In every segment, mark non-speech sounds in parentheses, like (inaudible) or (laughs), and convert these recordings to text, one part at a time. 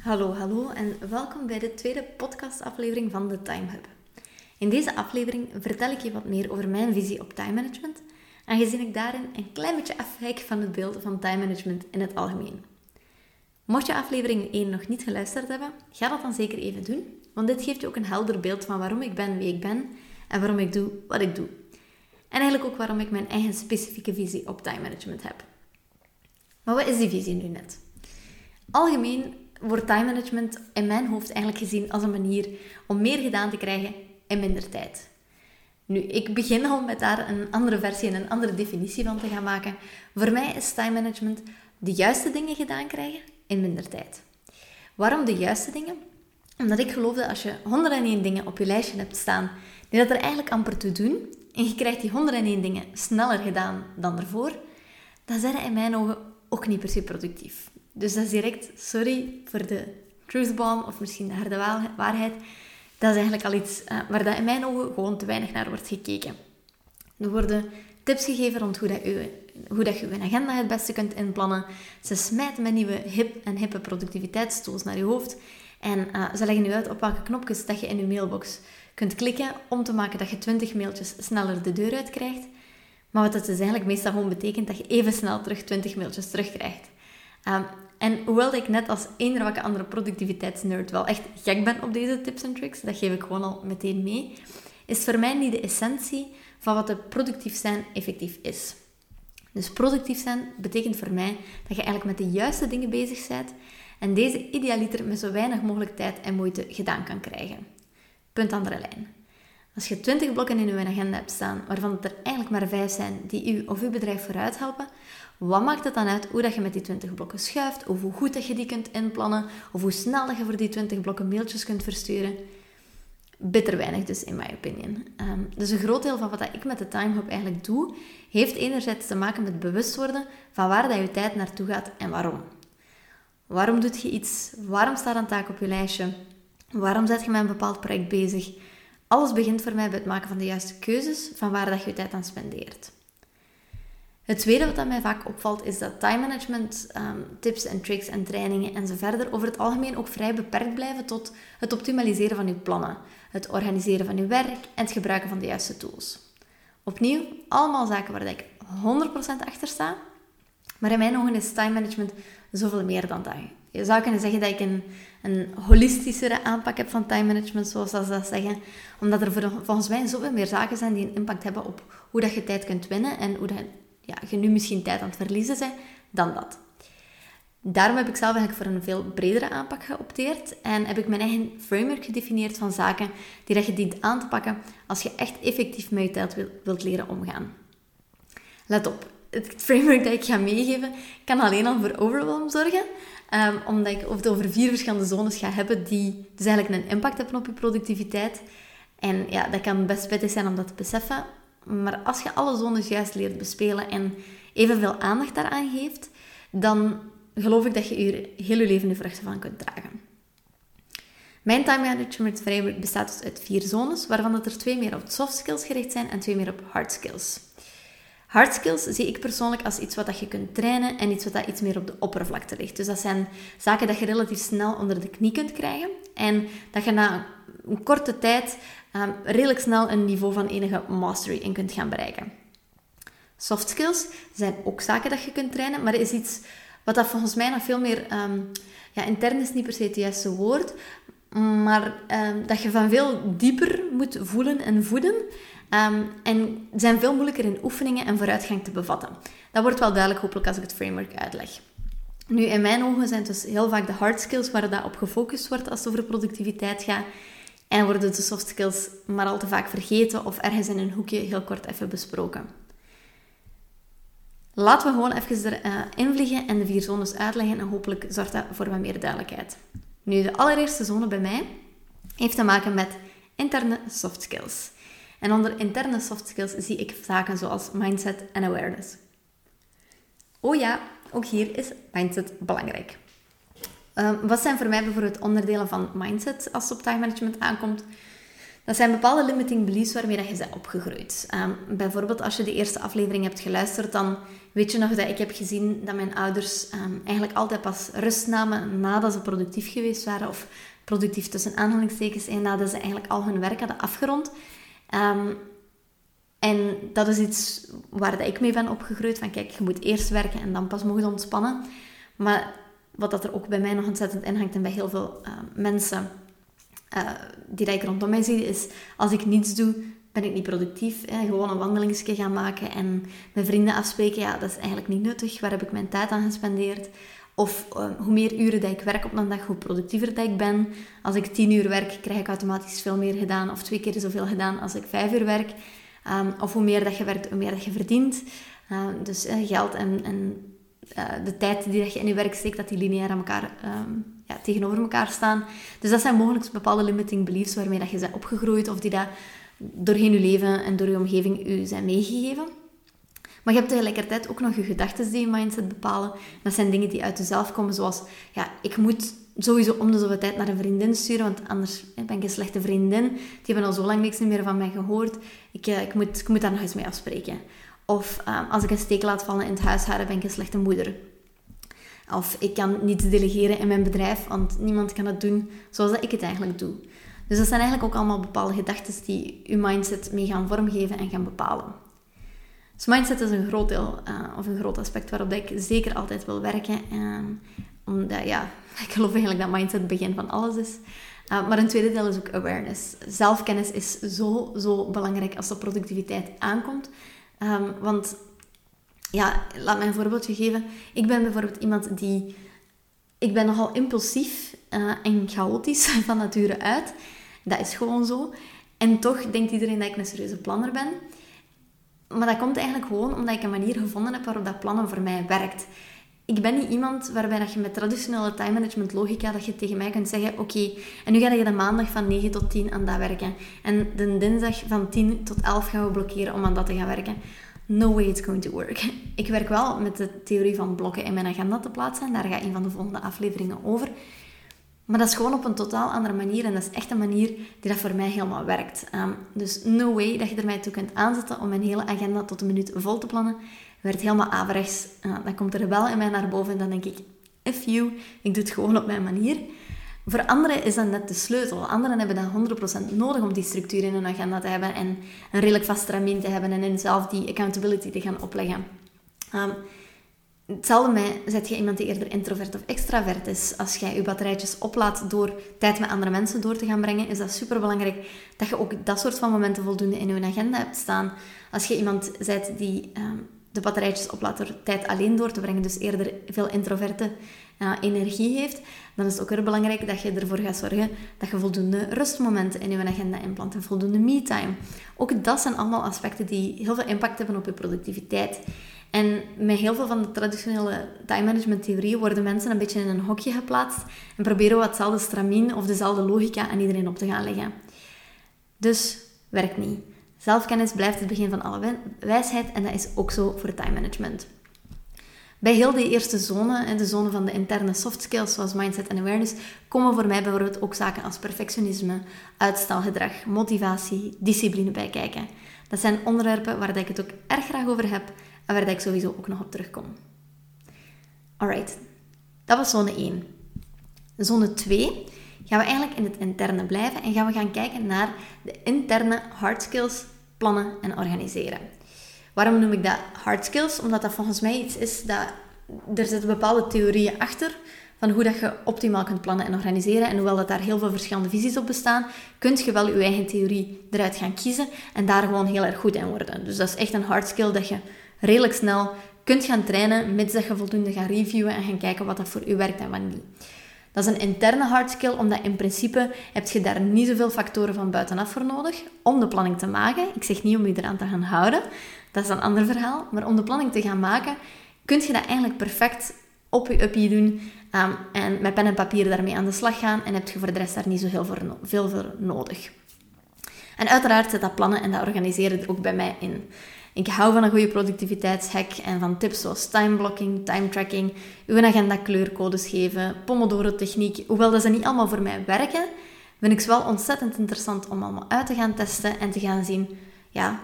Hallo, hallo en welkom bij de tweede podcastaflevering van de Time Hub. In deze aflevering vertel ik je wat meer over mijn visie op time management, aangezien ik daarin een klein beetje afwijk van het beeld van time management in het algemeen. Mocht je aflevering 1 nog niet geluisterd hebben, ga dat dan zeker even doen, want dit geeft je ook een helder beeld van waarom ik ben wie ik ben en waarom ik doe wat ik doe. En eigenlijk ook waarom ik mijn eigen specifieke visie op time management heb. Maar wat is die visie nu net? Algemeen wordt time management in mijn hoofd eigenlijk gezien als een manier om meer gedaan te krijgen in minder tijd. Nu, ik begin al met daar een andere versie en een andere definitie van te gaan maken. Voor mij is time management de juiste dingen gedaan krijgen in minder tijd. Waarom de juiste dingen? Omdat ik geloof dat als je 101 dingen op je lijstje hebt staan die dat er eigenlijk amper toe doen, en je krijgt die 101 dingen sneller gedaan dan ervoor, dan zijn in mijn ogen ook niet per se productief. Dus dat is direct, sorry voor de truthbomb of misschien de harde waarheid. Dat is eigenlijk al iets uh, waar dat in mijn ogen gewoon te weinig naar wordt gekeken. Er worden tips gegeven rond hoe, dat je, hoe dat je agenda het beste kunt inplannen. Ze smijten met nieuwe hip en hippe productiviteitstools naar je hoofd. En uh, ze leggen nu uit op welke knopjes dat je in je mailbox kunt klikken om te maken dat je 20 mailtjes sneller de deur uit krijgt. Maar wat dat dus eigenlijk meestal gewoon betekent dat je even snel terug 20 mailtjes terugkrijgt. Um, en hoewel ik net als eender welke andere productiviteitsnerd wel echt gek ben op deze tips en tricks, dat geef ik gewoon al meteen mee, is voor mij niet de essentie van wat het productief zijn effectief is. Dus productief zijn betekent voor mij dat je eigenlijk met de juiste dingen bezig bent en deze idealiter met zo weinig mogelijk tijd en moeite gedaan kan krijgen. Punt andere lijn. Als je 20 blokken in je agenda hebt staan, waarvan er eigenlijk maar 5 zijn die u of uw bedrijf vooruit helpen, wat maakt het dan uit hoe dat je met die 20 blokken schuift, of hoe goed dat je die kunt inplannen, of hoe snel dat je voor die 20 blokken mailtjes kunt versturen? Bitter weinig dus, in mijn opinion. Um, dus een groot deel van wat ik met de Time eigenlijk doe, heeft enerzijds te maken met bewust worden van waar dat je tijd naartoe gaat en waarom. Waarom doet je iets? Waarom staat een taak op je lijstje? Waarom zet je met een bepaald project bezig? Alles begint voor mij bij het maken van de juiste keuzes van waar dat je je tijd aan spendeert. Het tweede wat mij vaak opvalt is dat time management ehm, tips en tricks en trainingen en zo verder over het algemeen ook vrij beperkt blijven tot het optimaliseren van uw plannen, het organiseren van uw werk en het gebruiken van de juiste tools. Opnieuw, allemaal zaken waar ik 100% achter sta, maar in mijn ogen is time management zoveel meer dan dat. Je zou kunnen zeggen dat ik een, een holistischere aanpak heb van time management, zoals ze dat zeggen. Omdat er volgens mij zoveel meer zaken zijn die een impact hebben op hoe dat je tijd kunt winnen en hoe dat ja, je nu misschien tijd aan het verliezen bent dan dat. Daarom heb ik zelf eigenlijk voor een veel bredere aanpak geopteerd en heb ik mijn eigen framework gedefinieerd van zaken die dat je dient aan te pakken als je echt effectief met je tijd wilt leren omgaan. Let op, het framework dat ik ga meegeven kan alleen al voor overwhelm zorgen, um, omdat ik het over vier verschillende zones ga hebben die dus eigenlijk een impact hebben op je productiviteit. En ja, dat kan best pittig zijn om dat te beseffen, maar als je alle zones juist leert bespelen en evenveel aandacht daaraan geeft, dan geloof ik dat je je heel je leven de vruchten van kunt dragen. Mijn time management framework bestaat dus uit vier zones, waarvan er twee meer op soft skills gericht zijn en twee meer op hard skills. Hard skills zie ik persoonlijk als iets wat je kunt trainen en iets wat iets meer op de oppervlakte ligt. Dus dat zijn zaken dat je relatief snel onder de knie kunt krijgen en dat je na een korte tijd um, redelijk snel een niveau van enige mastery in kunt gaan bereiken. Soft skills zijn ook zaken dat je kunt trainen, maar dat is iets wat dat volgens mij nog veel meer... Um, ja, intern is niet per se het juiste woord, maar um, dat je van veel dieper moet voelen en voeden. En zijn veel moeilijker in oefeningen en vooruitgang te bevatten. Dat wordt wel duidelijk hopelijk als ik het framework uitleg. Nu, in mijn ogen zijn het dus heel vaak de hard skills waar dat op gefocust wordt als het over productiviteit gaat. En worden de soft skills maar al te vaak vergeten of ergens in een hoekje heel kort even besproken. Laten we gewoon even erin uh, vliegen en de vier zones uitleggen en hopelijk zorgt dat voor wat meer duidelijkheid. Nu, de allereerste zone bij mij heeft te maken met interne soft skills. En onder interne soft skills zie ik zaken zoals mindset en awareness. Oh ja, ook hier is mindset belangrijk. Ehm, wat zijn voor mij bijvoorbeeld onderdelen van mindset als het op time management aankomt? Dat zijn bepaalde limiting beliefs waarmee dat je bent opgegroeid. Um, bijvoorbeeld als je de eerste aflevering hebt geluisterd, dan weet je nog dat ik heb gezien dat mijn ouders ehm, eigenlijk altijd pas rust namen nadat ze productief geweest waren. Of productief tussen aanhalingstekens en nadat ze eigenlijk al hun werk hadden afgerond. En dat is iets waar dat ik mee ben opgegroeid. Van kijk, je moet eerst werken en dan pas mogen ontspannen. Maar wat dat er ook bij mij nog ontzettend in hangt en bij heel veel uh, mensen uh, die ik rondom mij zie, is als ik niets doe, ben ik niet productief. Hè? Gewoon een wandelingsje gaan maken en met vrienden afspreken, ja, dat is eigenlijk niet nuttig. Waar heb ik mijn tijd aan gespendeerd? Of uh, hoe meer uren dat ik werk op een dag, hoe productiever dat ik ben. Als ik tien uur werk, krijg ik automatisch veel meer gedaan. Of twee keer zoveel gedaan als ik vijf uur werk. Um, of hoe meer dat je werkt, hoe meer dat je verdient. Uh, dus geld en, en de tijd die je in je werk steekt, dat die lineair aan elkaar um, ja, tegenover elkaar staan. Dus dat zijn mogelijk bepaalde limiting beliefs waarmee dat je bent opgegroeid of die dat doorheen je leven en door je omgeving u zijn meegegeven. Maar je hebt tegelijkertijd ook nog je gedachten die je mindset bepalen. Dat zijn dingen die uit jezelf komen, zoals ja, ik moet sowieso om de zoveel tijd naar een vriendin sturen, want anders ben ik een slechte vriendin. Die hebben al zo lang niks meer van mij gehoord. Ik, eh, ik, moet, ik moet daar nog eens mee afspreken. Of uh, als ik een steek laat vallen in het huishouden, ben ik een slechte moeder. Of ik kan niets delegeren in mijn bedrijf, want niemand kan het doen zoals ik het eigenlijk doe. Dus dat zijn eigenlijk ook allemaal bepaalde gedachten die je mindset mee gaan vormgeven en gaan bepalen. Dus mindset is een groot deel, uh, of een groot aspect waarop ik zeker altijd wil werken. Um, omdat, ja, (laughs) ik geloof eigenlijk dat mindset het begin van alles is. Uh, maar een tweede deel is ook awareness. Zelfkennis is zo, zo belangrijk als de productiviteit aankomt. Um, want ja, laat mij een voorbeeldje geven. Ik ben bijvoorbeeld iemand die... Ik ben nogal impulsief uh, en chaotisch (laughs) van nature uit. Dat is gewoon zo. En toch denkt iedereen dat ik een serieuze planner ben. Maar dat komt eigenlijk gewoon omdat ik een manier gevonden heb waarop dat plannen voor mij werkt. Ik ben niet iemand waarbij dat je met traditionele time management logica dat je tegen mij kunt zeggen oké, en nu ga je de maandag van 9 tot 10 aan dat werken. En de dinsdag van 10 tot 11 gaan we blokkeren om aan dat te gaan werken no way it's going to work. Ik werk wel met de theorie van blokken in mijn agenda te plaatsen. Daar gaat een van de volgende afleveringen over. Maar dat is gewoon op een totaal andere manier. En dat is echt een manier die dat voor mij helemaal werkt. Um, dus no way dat je er mij toe kunt aanzetten om mijn hele agenda tot een minuut vol te plannen. Werd helemaal averechts. Uh, dan komt er wel in mij naar boven en dan denk ik, if you, ik doe het gewoon op mijn manier. Voor anderen is dat net de sleutel. Anderen hebben dat 100% nodig om die structuur in hun agenda te hebben en een redelijk vast stramien te hebben en in zelf die accountability te gaan opleggen. Um, hetzelfde mij, zet je iemand die eerder introvert of extravert is. Als jij je batterijtjes oplaadt door tijd met andere mensen door te gaan brengen, is dat super belangrijk dat je ook dat soort van momenten voldoende in je agenda hebt staan. Als je iemand bent die um, de batterijtjes oplaadt door tijd alleen door te brengen, dus eerder veel introverte uh, energie heeft, dan is het ook weer belangrijk dat je ervoor gaat zorgen dat je voldoende rustmomenten in je agenda inplant en voldoende me-time. Ook dat zijn allemaal aspecten die heel veel impact hebben op je productiviteit. En met heel veel van de traditionele time management theorieën worden mensen een beetje in een hokje geplaatst en proberen wat hetzelfde stramien of dezelfde logica aan iedereen op te gaan leggen. Dus werkt niet. Zelfkennis blijft het begin van alle wijsheid en dat is ook zo voor time management. Bij heel die eerste zone, de zone van de interne soft skills zoals mindset en awareness, komen voor mij bijvoorbeeld ook zaken als perfectionisme, uitstelgedrag, motivatie, discipline bij kijken. Dat zijn onderwerpen waar ik het ook erg graag over heb en waar ik sowieso ook nog op terugkom. Alright, dat was zone 1. Zone 2 gaan we eigenlijk in het interne blijven en gaan we gaan kijken naar de interne hard skills plannen en organiseren. Waarom noem ik dat hard skills? Omdat dat volgens mij iets is dat... Er zitten bepaalde theorieën achter van hoe dat je optimaal kunt plannen en organiseren. En hoewel dat daar heel veel verschillende visies op bestaan, kun je wel je eigen theorie eruit gaan kiezen en daar gewoon heel erg goed in worden. Dus dat is echt een hard skill dat je redelijk snel kunt gaan trainen, mits dat je voldoende gaat reviewen en gaan kijken wat dat voor u werkt en wat niet. Dat is een interne hard skill, omdat in principe heb je daar niet zoveel factoren van buitenaf voor nodig om de planning te maken. Ik zeg niet om je eraan te gaan houden, dat is een ander verhaal. Maar om de planning te gaan maken, kun je dat eigenlijk perfect op je uppie doen ehm, en met pen en papier daarmee aan de slag gaan en heb je voor de rest daar niet zo heel veel voor nodig. En uiteraard zit dat plannen en dat organiseren er ook bij mij in. Ik hou van een goede productiviteitshack en van tips zoals time blocking, time tracking, uw agenda kleurcodes geven, Pomodoro-techniek. Hoewel dat ze niet allemaal voor mij werken, vind ik ze wel ontzettend interessant om allemaal uit te gaan testen en te gaan zien ja,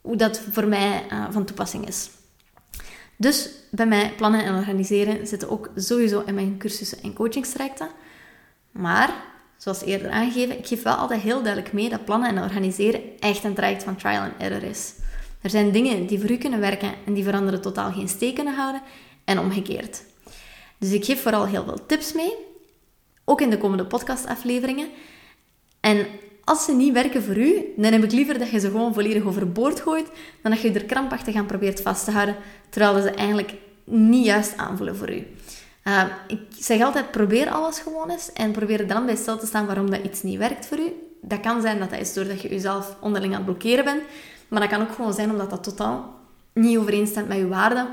hoe dat voor mij uh, van toepassing is. Dus bij mij plannen en organiseren zitten ook sowieso in mijn cursussen en coachingstrajecten. Maar, zoals eerder aangegeven, ik geef wel altijd heel duidelijk mee dat plannen en organiseren echt een traject van trial and error is. Er zijn dingen die voor u kunnen werken en die voor anderen totaal geen steek kunnen houden en omgekeerd. Dus ik geef vooral heel veel tips mee, ook in de komende podcastafleveringen. En als ze niet werken voor u, dan heb ik liever dat je ze gewoon volledig overboord gooit, dan dat je er krampachtig aan probeert vast te houden, terwijl ze eigenlijk niet juist aanvoelen voor u. Uh, ik zeg altijd, probeer alles gewoon eens en probeer dan bij stil te staan waarom dat iets niet werkt voor u. Dat kan zijn dat dat is doordat je jezelf onderling aan het blokkeren bent, maar dat kan ook gewoon zijn omdat dat totaal niet overeenstemt met je waarden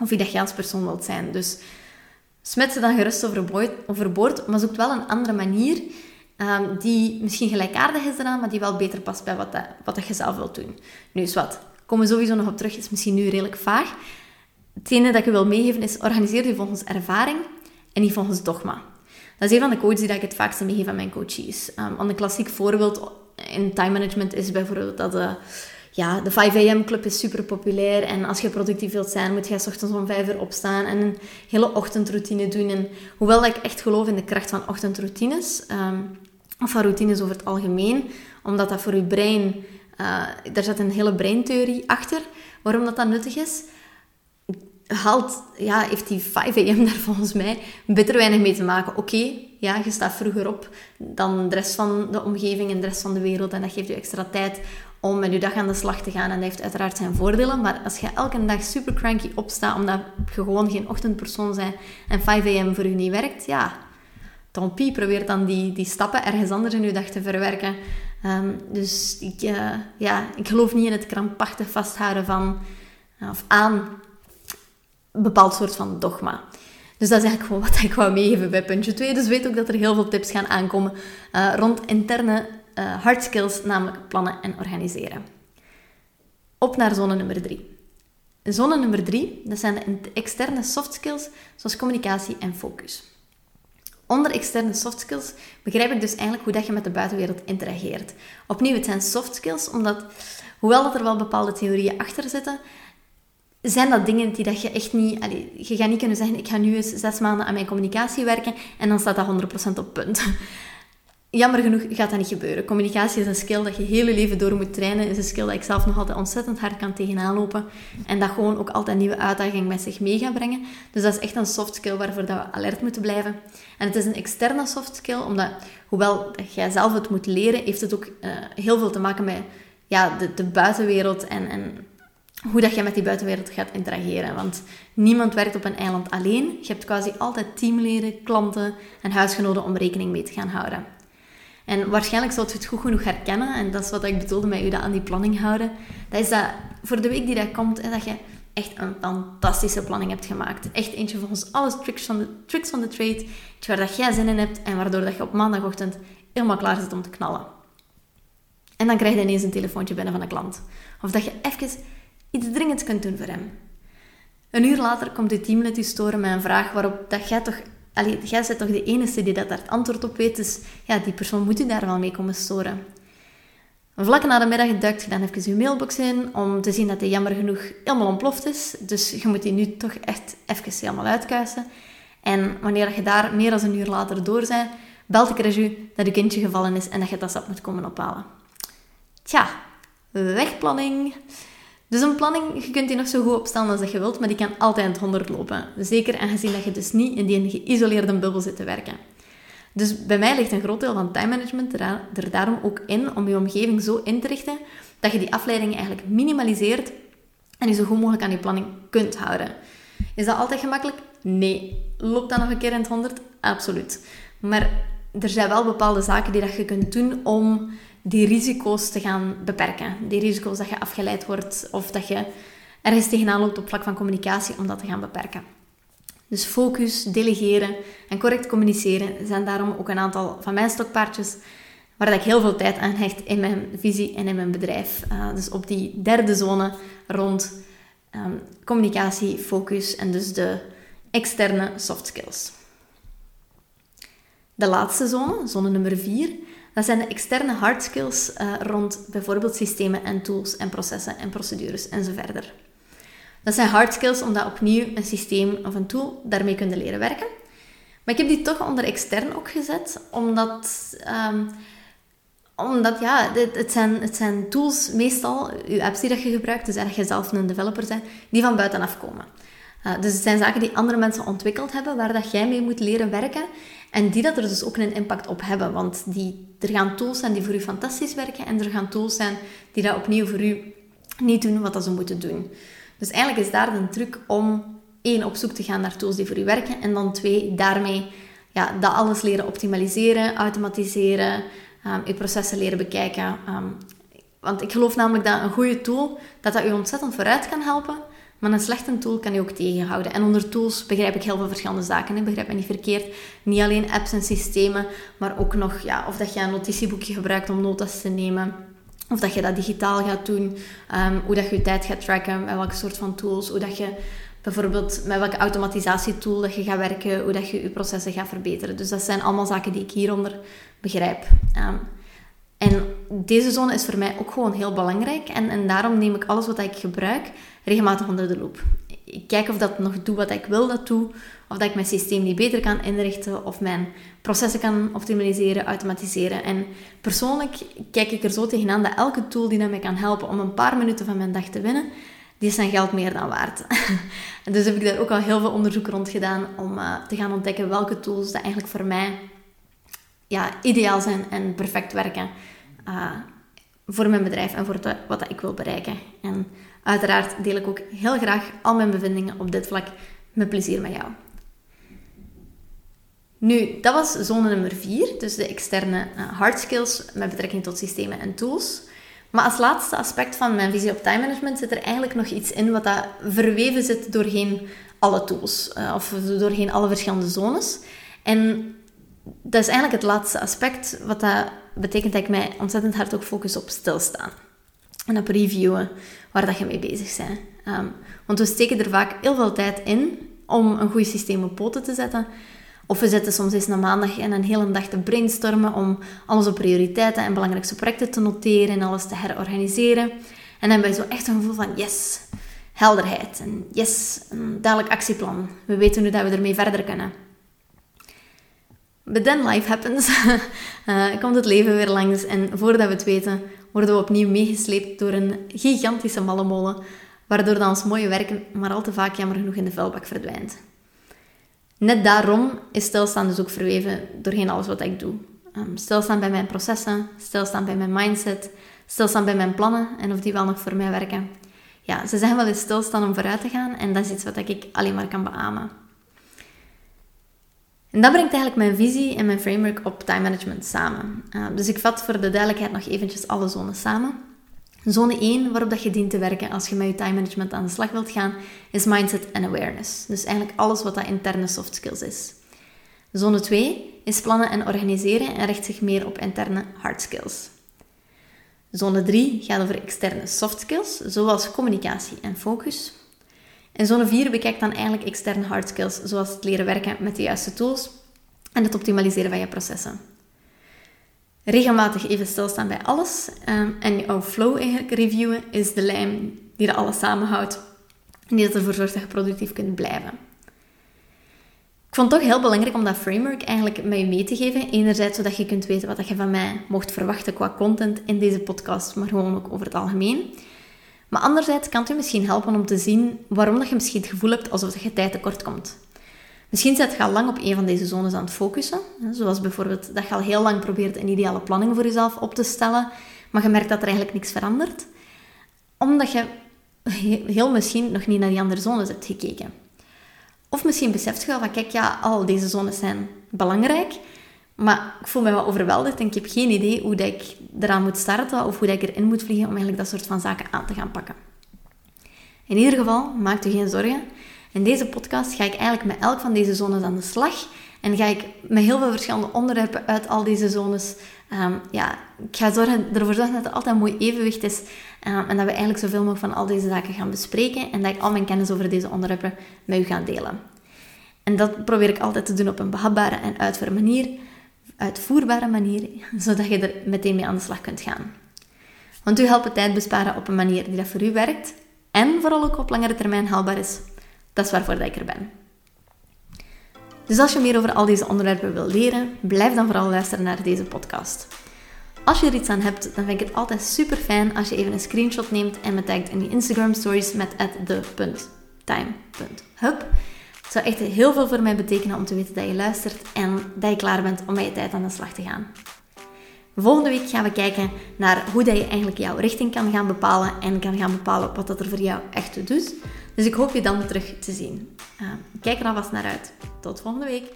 of wie dat je als persoon wilt zijn. Dus smet ze dan gerust overboord, maar zoek wel een andere manier um, die misschien gelijkaardig is eraan, maar die wel beter past bij wat, dat, wat dat je zelf wilt doen. Nu is wat. Komen we sowieso nog op terug, is misschien nu redelijk vaag. Hetgene dat ik je wil meegeven is, organiseer je volgens ervaring en niet volgens dogma. Dat is een van de coaches die ik het vaakste meegeef aan mijn coaches. Um, een klassiek voorbeeld in time management is bijvoorbeeld dat de, ja, de 5 am club is super populair. En als je productief wilt zijn, moet je s ochtends om 5 uur opstaan en een hele ochtendroutine doen. En hoewel ik echt geloof in de kracht van ochtendroutines, um, of van routines over het algemeen, omdat dat voor je brein, uh, daar zit een hele breintheorie achter, waarom dat, dat nuttig is, haalt, ja, heeft die 5 am (laughs) daar volgens mij bitter weinig mee te maken. Oké, ja, je staat vroeger op dan de rest van de omgeving en de rest van de wereld en dat geeft je extra tijd om met je dag aan de slag te gaan en dat heeft uiteraard zijn voordelen. Maar als je elke dag super cranky opstaat omdat je gewoon geen ochtendpersoon bent en 5 am voor je niet werkt, ja, tant pis, probeer dan die, die stappen ergens anders in je dag te verwerken. Ehm, dus ik, uh, ja, ik geloof niet in het krampachtig vasthouden van, of aan een bepaald soort van dogma. Dus dat is eigenlijk wat ik wou meegeven bij puntje 2. Dus weet ook dat er heel veel tips gaan aankomen uh, rond interne uh, hard skills, namelijk plannen en organiseren. Op naar zone nummer 3. Zone nummer 3, dat zijn de externe soft skills, zoals communicatie en focus. Onder externe soft skills begrijp ik dus eigenlijk hoe dat je met de buitenwereld interageert. Opnieuw, het zijn soft skills, omdat hoewel dat er wel bepaalde theorieën achter zitten, zijn dat dingen die dat je echt niet... je gaat niet kunnen zeggen, ik ga nu eens zes maanden aan mijn communicatie werken en dan staat dat 100% op punt. (laughs) Jammer genoeg gaat dat niet gebeuren. Communicatie is een skill dat je heel je leven door moet trainen. is een skill dat ik zelf nog altijd ontzettend hard kan tegenaan lopen. En dat gewoon ook altijd nieuwe uitdagingen met zich mee gaat brengen. Dus dat is echt een soft skill waarvoor dat we alert moeten blijven. En het is een externe soft skill, omdat hoewel jij zelf het moet leren, heeft het ook uh, heel veel te maken met ja, de, de buitenwereld en, en hoe dat je met die buitenwereld gaat interageren. Want niemand werkt op een eiland alleen. Je hebt quasi altijd teamleden, klanten en huisgenoten om rekening mee te gaan houden. En waarschijnlijk zult je het goed genoeg herkennen. En dat is wat ik bedoelde met je dat aan die planning houden. Dat is dat voor de week die dat komt, dat je echt een fantastische planning hebt gemaakt. Echt eentje volgens alle tricks van de, tricks van de trade. waar dat jij zin in hebt en waardoor dat je op maandagochtend helemaal klaar zit om te knallen. En dan krijg je ineens een telefoontje binnen van een klant. Of dat je even iets dringends kunt doen voor hem. Een uur later komt je teamlid je storen met een vraag waarop dat jij toch Allee, jij bent toch de enige die dat daar het antwoord op weet, dus ja, die persoon moet u daar wel mee komen storen. Vlak na de middag duikt je dan even je mailbox in om te zien dat die jammer genoeg helemaal ontploft is. Dus je moet die nu toch echt even helemaal uitkuisen. En wanneer je daar meer dan een uur later door bent, belt ik u dat je kindje gevallen is en dat je dat sap moet komen ophalen. Tja, wegplanning. Dus een planning, je kunt die nog zo goed opstellen als dat je wilt, maar die kan altijd aan het 100 lopen. Zeker aangezien dat je dus niet in die geïsoleerde bubbel zit te werken. Dus bij mij ligt een groot deel van time management er daarom ook in om je omgeving zo in te richten dat je die afleiding eigenlijk minimaliseert en je zo goed mogelijk aan je planning kunt houden. Is dat altijd gemakkelijk? Nee. Loopt dat nog een keer in het 100? Absoluut. Maar er zijn wel bepaalde zaken die dat je kunt doen om die risico's te gaan beperken. Die risico's dat je afgeleid wordt of dat je ergens tegenaan loopt op vlak van communicatie om dat te gaan beperken. Dus focus, delegeren en correct communiceren zijn daarom ook een aantal van mijn stokpaardjes waar ik heel veel tijd aan hecht in mijn visie en in mijn bedrijf. Uh, dus op die derde zone rond um, communicatie, focus en dus de externe soft skills. De laatste zone, zone nummer 4, dat zijn de externe hard skills uh, rond bijvoorbeeld systemen en tools en processen en procedures en. Dat zijn hard skills omdat opnieuw een systeem of een tool daarmee kunnen leren werken. Maar ik heb die toch onder extern ook gezet, omdat, um, omdat ja, het, zijn, het zijn tools meestal, je apps die dat je gebruikt, dus dat je zelf een developer bent, die van buitenaf komen. Uh, dus het zijn zaken die andere mensen ontwikkeld hebben, waar dat jij mee moet leren werken. En die dat er dus ook een impact op hebben. Want die, er gaan tools zijn die voor u fantastisch werken. En er gaan tools zijn die dat opnieuw voor u niet doen wat dat ze moeten doen. Dus eigenlijk is daar de truc om één, op zoek te gaan naar tools die voor u werken. En dan twee, daarmee ja, dat alles leren optimaliseren, automatiseren, um, uw processen leren bekijken. Um, want ik geloof namelijk dat een goede tool, dat dat u ontzettend vooruit kan helpen. Maar een slechte tool kan je ook tegenhouden. En onder tools begrijp ik heel veel verschillende zaken. Ik begrijp niet verkeerd. Niet alleen apps en systemen, maar ook nog ja, of dat je een notitieboekje gebruikt om notas te nemen. Of dat je dat digitaal gaat doen. Um, hoe dat je je tijd gaat tracken. Met welke soort van tools. Hoe dat je bijvoorbeeld met welke automatisatietool dat je gaat werken. Hoe dat je je processen gaat verbeteren. Dus dat zijn allemaal zaken die ik hieronder begrijp. Um, en deze zone is voor mij ook gewoon heel belangrijk. En, en daarom neem ik alles wat ik gebruik regelmatig onder de loep. Ik kijk of dat nog doe wat ik wil dat doe. Of dat ik mijn systeem niet beter kan inrichten. Of mijn processen kan optimaliseren, automatiseren. En persoonlijk kijk ik er zo tegenaan dat elke tool die mij kan helpen om een paar minuten van mijn dag te winnen, die is zijn geld meer dan waard. (laughs) dus heb ik daar ook al heel veel onderzoek rond gedaan om uh, te gaan ontdekken welke tools dat eigenlijk voor mij ja, ideaal zijn en perfect werken uh, voor mijn bedrijf en voor wat ik wil bereiken. En uiteraard deel ik ook heel graag al mijn bevindingen op dit vlak met plezier met jou. Nu, dat was zone nummer 4, dus de externe uh, hard skills met betrekking tot systemen en tools. Maar als laatste aspect van mijn visie op time management zit er eigenlijk nog iets in wat dat verweven zit doorheen alle tools, uh, of doorheen alle verschillende zones. En dat is eigenlijk het laatste aspect, wat dat betekent dat ik mij ontzettend hard ook focus op stilstaan. En op reviewen waar dat je mee bezig bent. Um, want we steken er vaak heel veel tijd in om een goed systeem op poten te zetten. Of we zitten soms eens na maandag en een hele dag te brainstormen om al onze prioriteiten en belangrijkste projecten te noteren en alles te herorganiseren. En dan hebben we zo echt een gevoel van yes, helderheid en yes, een duidelijk actieplan. We weten nu dat we ermee verder kunnen. But then life happens. uh, (laughs) komt het leven weer langs en voordat we het weten, worden we opnieuw meegesleept door een gigantische malle molen, waardoor dan ons mooie werken maar al te vaak jammer genoeg in de vuilbak verdwijnt. Net daarom is stilstaan dus ook verweven doorheen alles wat ik doe. Um, stilstaan bij mijn processen, stilstaan bij mijn mindset, stilstaan bij mijn plannen en of die wel nog voor mij werken. Ja, ze zeggen wel eens stilstaan om vooruit te gaan en dat is iets wat ik alleen maar kan beamen. En dat brengt eigenlijk mijn visie en mijn framework op time management samen. Uh, dus ik vat voor de duidelijkheid nog eventjes alle zones samen. Zone 1, waarop dat je dient te werken als je met je time management aan de slag wilt gaan, is mindset en awareness. Dus eigenlijk alles wat dat interne soft skills is. Zone 2 is plannen en organiseren en richt zich meer op interne hard skills. Zone 3 gaat over externe soft skills, zoals communicatie en focus. En zone 4 bekijkt dan eigenlijk externe hard skills, zoals het leren werken met de juiste tools en het optimaliseren van je processen. Regelmatig even stilstaan bij alles um, en jouw flow eigenlijk reviewen is de lijm die dat alles samenhoudt en die ervoor zorgt dat je productief kunt blijven. Ik vond het toch heel belangrijk om dat framework eigenlijk met je mee te geven. Enerzijds zodat je kunt weten wat je van mij mocht verwachten qua content in deze podcast, maar gewoon ook over het algemeen. Maar anderzijds kan het je misschien helpen om te zien waarom dat je misschien het gevoel hebt alsof je tijd tekort komt. Misschien zit je al lang op een van deze zones aan het focussen. Zoals bijvoorbeeld dat je al heel lang probeert een ideale planning voor jezelf op te stellen, maar je merkt dat er eigenlijk niks verandert. Omdat je heel misschien nog niet naar die andere zones hebt gekeken. Of misschien beseft je wel van, kijk, ja, al deze zones zijn belangrijk, maar ik voel me wat overweldigd en ik heb geen idee hoe dat ik eraan moet starten of hoe ik erin moet vliegen om eigenlijk dat soort van zaken aan te gaan pakken. In ieder geval, maak je geen zorgen. In deze podcast ga ik eigenlijk met elk van deze zones aan de slag. En ga ik met heel veel verschillende onderwerpen uit al deze zones. Um, ja, ik ga zorgen, ervoor zorgen dat er altijd een mooi evenwicht is. Um, en dat we eigenlijk zoveel mogelijk van al deze zaken gaan bespreken. En dat ik al mijn kennis over deze onderwerpen met u ga delen. En dat probeer ik altijd te doen op een behapbare en uitvoerbare manier, uitvoerbare manier, (laughs) zodat je er meteen mee aan de slag kunt gaan. Want u helpt tijd besparen op een manier die dat voor u werkt en vooral ook op langere termijn haalbaar is. Dat is waarvoor ik er ben. Dus als je meer over al deze onderwerpen wil leren, blijf dan vooral luisteren naar deze podcast. Als je er iets aan hebt, dan vind ik het altijd super fijn als je even een screenshot neemt en me tagt in die Instagram stories met the.time.hub. Het zou echt heel veel voor mij betekenen om te weten dat je luistert en dat je klaar bent om met je tijd aan de slag te gaan. Volgende week gaan we kijken naar hoe dat je eigenlijk jouw richting kan gaan bepalen en kan gaan bepalen wat dat er voor jou echt doet. Dus ik hoop je dan terug te zien. Uh, kijk er alvast naar uit. Tot volgende week.